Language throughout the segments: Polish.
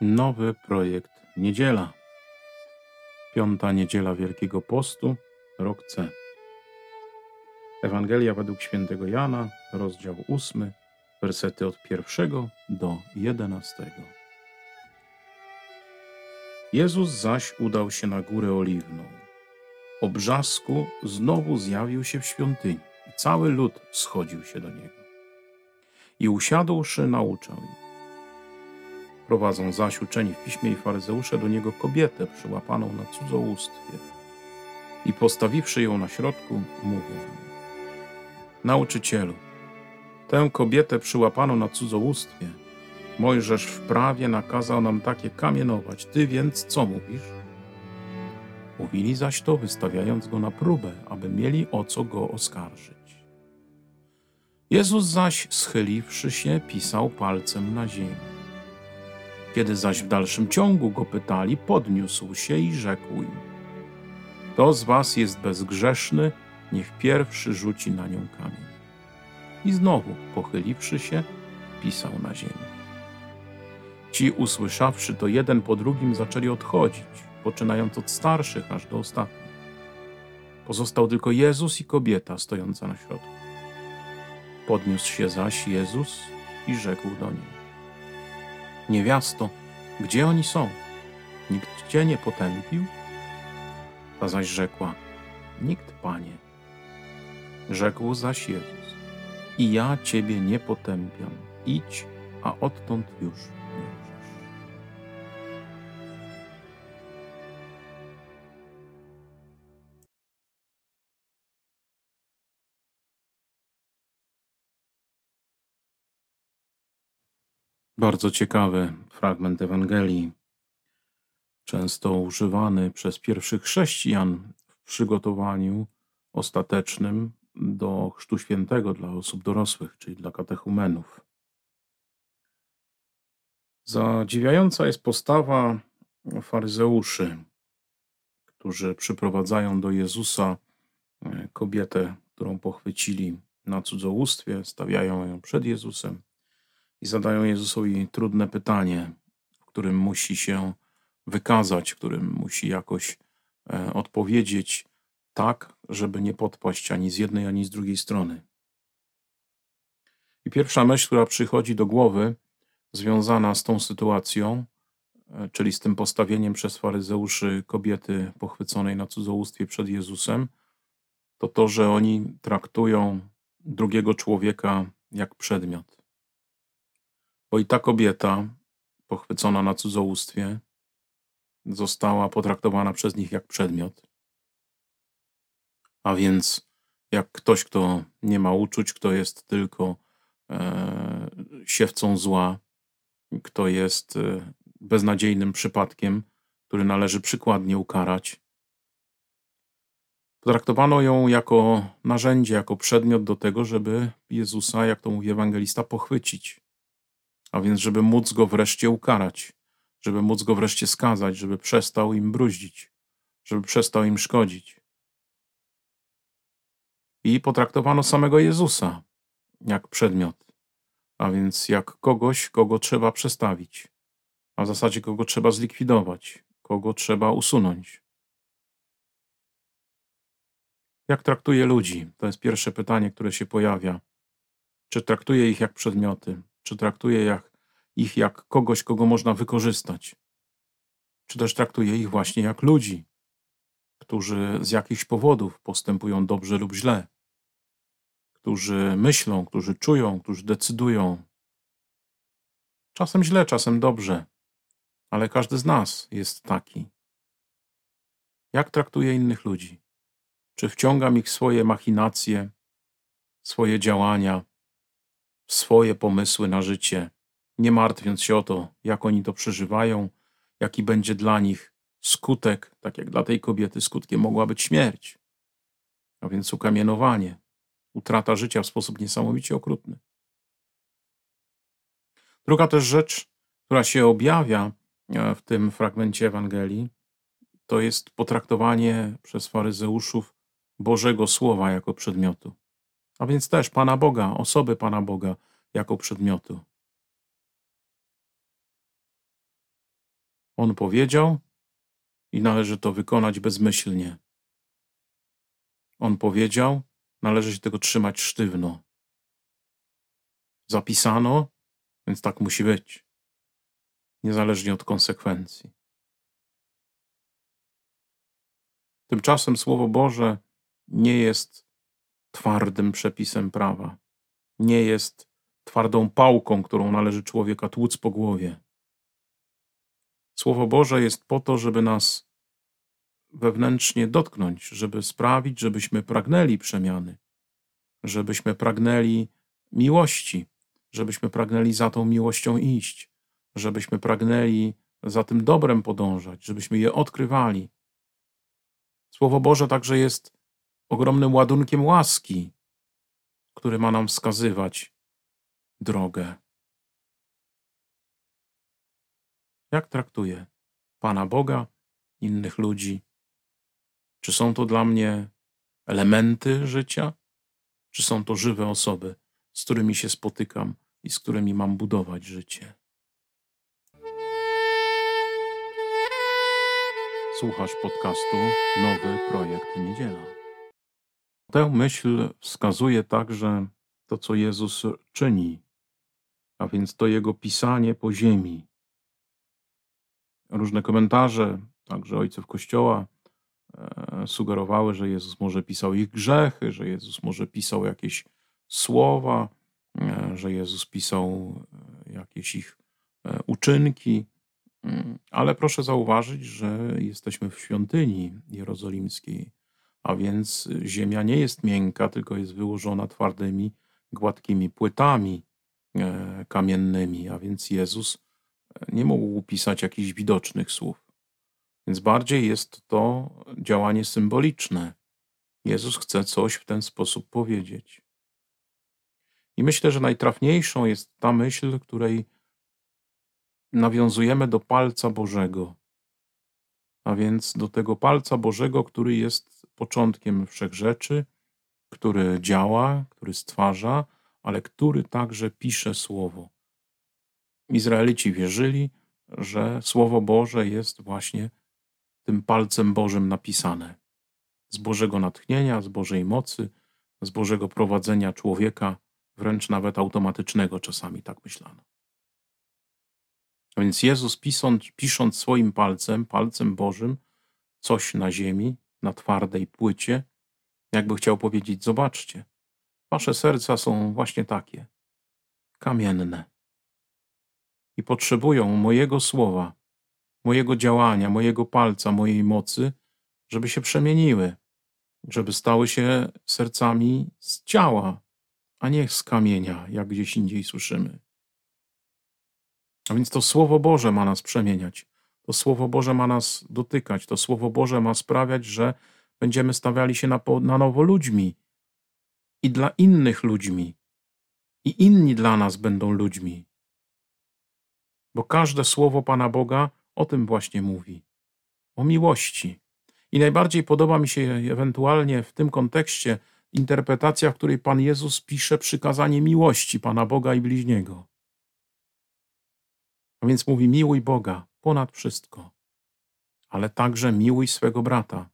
Nowy projekt Niedziela. Piąta niedziela Wielkiego Postu, rok C. Ewangelia według świętego Jana, rozdział ósmy, wersety od pierwszego do jedenastego. Jezus zaś udał się na górę oliwną. O brzasku znowu zjawił się w świątyni i cały lud schodził się do niego. I usiadłszy, nauczał ich. Prowadzą zaś uczeni w piśmie i faryzeusze do niego kobietę przyłapaną na cudzołóstwie. I postawiwszy ją na środku, mówią: Nauczycielu, tę kobietę przyłapano na cudzołóstwie. Mojżesz w prawie nakazał nam takie kamienować. Ty więc co mówisz? Mówili zaś to, wystawiając go na próbę, aby mieli o co go oskarżyć. Jezus zaś, schyliwszy się, pisał palcem na ziemi. Kiedy zaś w dalszym ciągu go pytali, podniósł się i rzekł im: Kto z was jest bezgrzeszny, niech pierwszy rzuci na nią kamień. I znowu, pochyliwszy się, pisał na ziemi. Ci, usłyszawszy to jeden po drugim, zaczęli odchodzić, poczynając od starszych aż do ostatnich. Pozostał tylko Jezus i kobieta stojąca na środku. Podniósł się zaś Jezus i rzekł do niej: Niewiasto, gdzie oni są? Nikt cię nie potępił? Ta zaś rzekła: Nikt, panie. Rzekł zaś Jezus: I ja ciebie nie potępiam. Idź, a odtąd już Bardzo ciekawy fragment Ewangelii, często używany przez pierwszych chrześcijan w przygotowaniu ostatecznym do Chrztu Świętego dla osób dorosłych, czyli dla katechumenów. Zadziwiająca jest postawa faryzeuszy, którzy przyprowadzają do Jezusa e, kobietę, którą pochwycili na cudzołóstwie, stawiają ją przed Jezusem i zadają Jezusowi trudne pytanie, w którym musi się wykazać, w którym musi jakoś e, odpowiedzieć tak, żeby nie podpaść ani z jednej, ani z drugiej strony. I pierwsza myśl, która przychodzi do głowy, związana z tą sytuacją, e, czyli z tym postawieniem przez faryzeuszy kobiety pochwyconej na cudzołóstwie przed Jezusem, to to, że oni traktują drugiego człowieka jak przedmiot. Bo i ta kobieta, pochwycona na cudzołóstwie, została potraktowana przez nich jak przedmiot. A więc jak ktoś, kto nie ma uczuć, kto jest tylko e, siewcą zła, kto jest e, beznadziejnym przypadkiem, który należy przykładnie ukarać. Potraktowano ją jako narzędzie, jako przedmiot do tego, żeby Jezusa, jak to mówi ewangelista, pochwycić. A więc, żeby móc go wreszcie ukarać, żeby móc go wreszcie skazać, żeby przestał im bruździć, żeby przestał im szkodzić. I potraktowano samego Jezusa jak przedmiot, a więc jak kogoś, kogo trzeba przestawić, a w zasadzie kogo trzeba zlikwidować, kogo trzeba usunąć. Jak traktuje ludzi? To jest pierwsze pytanie, które się pojawia. Czy traktuje ich jak przedmioty? Czy traktuje jak, ich jak kogoś, kogo można wykorzystać? Czy też traktuje ich właśnie jak ludzi, którzy z jakichś powodów postępują dobrze lub źle? Którzy myślą, którzy czują, którzy decydują. Czasem źle, czasem dobrze, ale każdy z nas jest taki. Jak traktuje innych ludzi? Czy wciągam ich w swoje machinacje, swoje działania, swoje pomysły na życie, nie martwiąc się o to, jak oni to przeżywają, jaki będzie dla nich skutek, tak jak dla tej kobiety skutkiem mogła być śmierć, a więc ukamienowanie, utrata życia w sposób niesamowicie okrutny. Druga też rzecz, która się objawia e, w tym fragmencie Ewangelii, to jest potraktowanie przez faryzeuszów Bożego Słowa jako przedmiotu a więc też Pana Boga, osoby Pana Boga jako przedmiotu. On powiedział i należy to wykonać bezmyślnie. On powiedział, należy się tego trzymać sztywno. Zapisano, więc tak musi być, niezależnie od konsekwencji. Tymczasem Słowo Boże nie jest twardym przepisem prawa, nie jest twardą pałką, którą należy człowieka tłuc po głowie. Słowo Boże jest po to, żeby nas wewnętrznie dotknąć, żeby sprawić, żebyśmy pragnęli przemiany, żebyśmy pragnęli miłości, żebyśmy pragnęli za tą miłością iść, żebyśmy pragnęli za tym dobrem podążać, żebyśmy je odkrywali. Słowo Boże także jest ogromnym ładunkiem łaski, który ma nam wskazywać drogę. Jak traktuję Pana Boga, innych ludzi? Czy są to dla mnie elementy życia? Czy są to żywe osoby, z którymi się spotykam i z którymi mam budować życie? Słuchasz podcastu Nowy Projekt Niedziela. Tę myśl wskazuje także to, co Jezus czyni, a więc to Jego pisanie po ziemi. Różne komentarze, także ojców Kościoła, e, sugerowały, że Jezus może pisał ich grzechy, że Jezus może pisał jakieś słowa, e, że Jezus pisał e, jakieś ich uczynki. Mm, ale proszę zauważyć, że jesteśmy w świątyni jerozolimskiej, a więc ziemia nie jest miękka, tylko jest wyłożona twardymi, gładkimi płytami e, kamiennymi, a więc Jezus e, nie mógł pisać jakichś widocznych słów. Więc bardziej jest to działanie symboliczne. Jezus chce coś w ten sposób powiedzieć. I myślę, że najtrafniejszą jest ta myśl, której nawiązujemy do palca Bożego, a więc do tego palca Bożego, który jest początkiem wszechrzeczy, który działa, który stwarza, ale który także pisze słowo. Izraelici wierzyli, że Słowo Boże jest właśnie tym palcem Bożym napisane. Z Bożego natchnienia, z Bożej mocy, z Bożego prowadzenia człowieka, wręcz nawet automatycznego czasami, tak myślano. A więc Jezus pisząc, pisząc swoim palcem, palcem Bożym, coś na ziemi, na twardej płycie, jakby chciał powiedzieć: Zobaczcie, wasze serca są właśnie takie, kamienne. I potrzebują mojego słowa, mojego działania, mojego palca, mojej mocy, żeby się przemieniły, żeby stały się sercami z ciała, a nie z kamienia, jak gdzieś indziej słyszymy. A więc to Słowo Boże ma nas przemieniać. To Słowo Boże ma nas dotykać. To Słowo Boże ma sprawiać, że będziemy stawiali się na, na nowo ludźmi i dla innych ludźmi. I inni dla nas będą ludźmi. Bo każde słowo Pana Boga o tym właśnie mówi o miłości. I najbardziej podoba mi się ewentualnie w tym kontekście interpretacja, w której Pan Jezus pisze przykazanie miłości Pana Boga i bliźniego. A więc mówi: miłuj Boga ponad wszystko, ale także miłuj swego brata,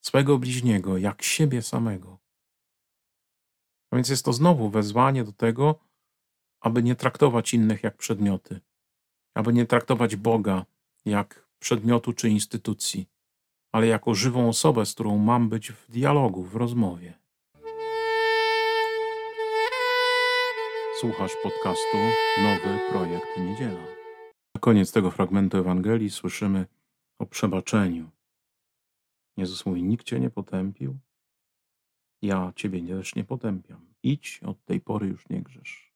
swego bliźniego, jak siebie samego. A więc jest to znowu wezwanie do tego, aby nie traktować innych jak przedmioty, aby nie traktować Boga jak przedmiotu czy instytucji, ale jako żywą osobę, z którą mam być w dialogu, w rozmowie. Słuchasz podcastu Nowy Projekt Niedziela. Na koniec tego fragmentu Ewangelii słyszymy o przebaczeniu. Jezus mówi: Nikt cię nie potępił, ja ciebie też nie potępiam. Idź, od tej pory już nie grzesz.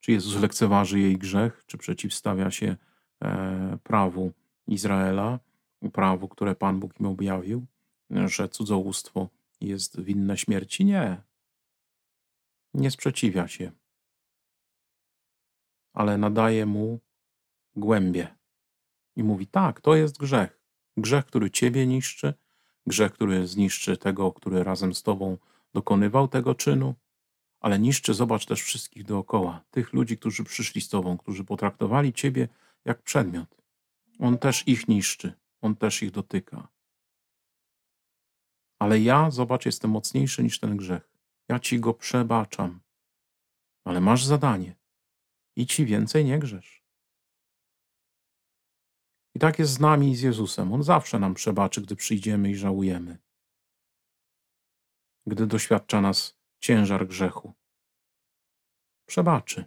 Czy Jezus lekceważy jej grzech, czy przeciwstawia się e, prawu Izraela, prawu, które Pan Bóg im objawił, że cudzołóstwo jest winne śmierci? Nie. Nie sprzeciwia się ale nadaje mu głębie. I mówi: Tak, to jest grzech. Grzech, który ciebie niszczy, grzech, który zniszczy tego, który razem z tobą dokonywał tego czynu, ale niszczy, zobacz też wszystkich dookoła, tych ludzi, którzy przyszli z tobą, którzy potraktowali ciebie jak przedmiot, On też ich niszczy, on też ich dotyka. Ale ja, zobacz, jestem mocniejszy niż ten grzech. Ja ci go przebaczam. Ale masz zadanie. I ci więcej nie grzesz. I tak jest z nami i z Jezusem. On zawsze nam przebaczy, gdy przyjdziemy i żałujemy. Gdy doświadcza nas ciężar grzechu. Przebaczy,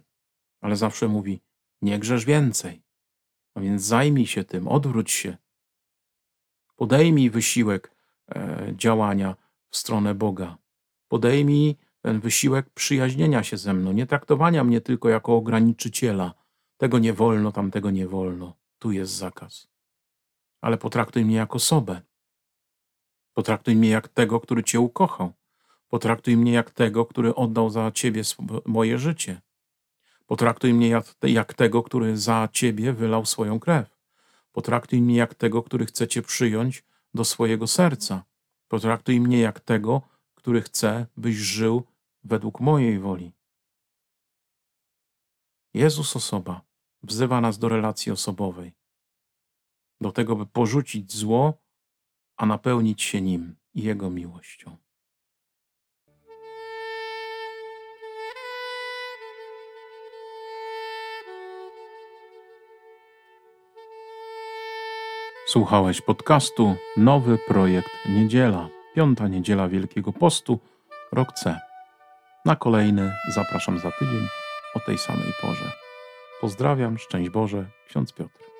ale zawsze mówi: Nie grzesz więcej. A więc zajmij się tym, odwróć się. Podejmij wysiłek e, działania w stronę Boga. Podejmij ten wysiłek przyjaźnienia się ze mną, nie traktowania mnie tylko jako ograniczyciela. Tego nie wolno, tamtego nie wolno. Tu jest zakaz. Ale potraktuj mnie jako osobę. Potraktuj mnie jak tego, który Cię ukochał. Potraktuj mnie jak tego, który oddał za Ciebie moje życie. Potraktuj mnie jak, jak tego, który za Ciebie wylał swoją krew. Potraktuj mnie jak tego, który chce Cię przyjąć do swojego serca. Potraktuj mnie jak tego, który chce, byś żył według mojej woli. Jezus osoba wzywa nas do relacji osobowej, do tego, by porzucić zło, a napełnić się nim i Jego miłością. Słuchałeś podcastu Nowy Projekt Niedziela, piąta niedziela Wielkiego Postu, rok C. Na kolejny zapraszam za tydzień o tej samej porze. Pozdrawiam, szczęść Boże, ksiądz Piotr.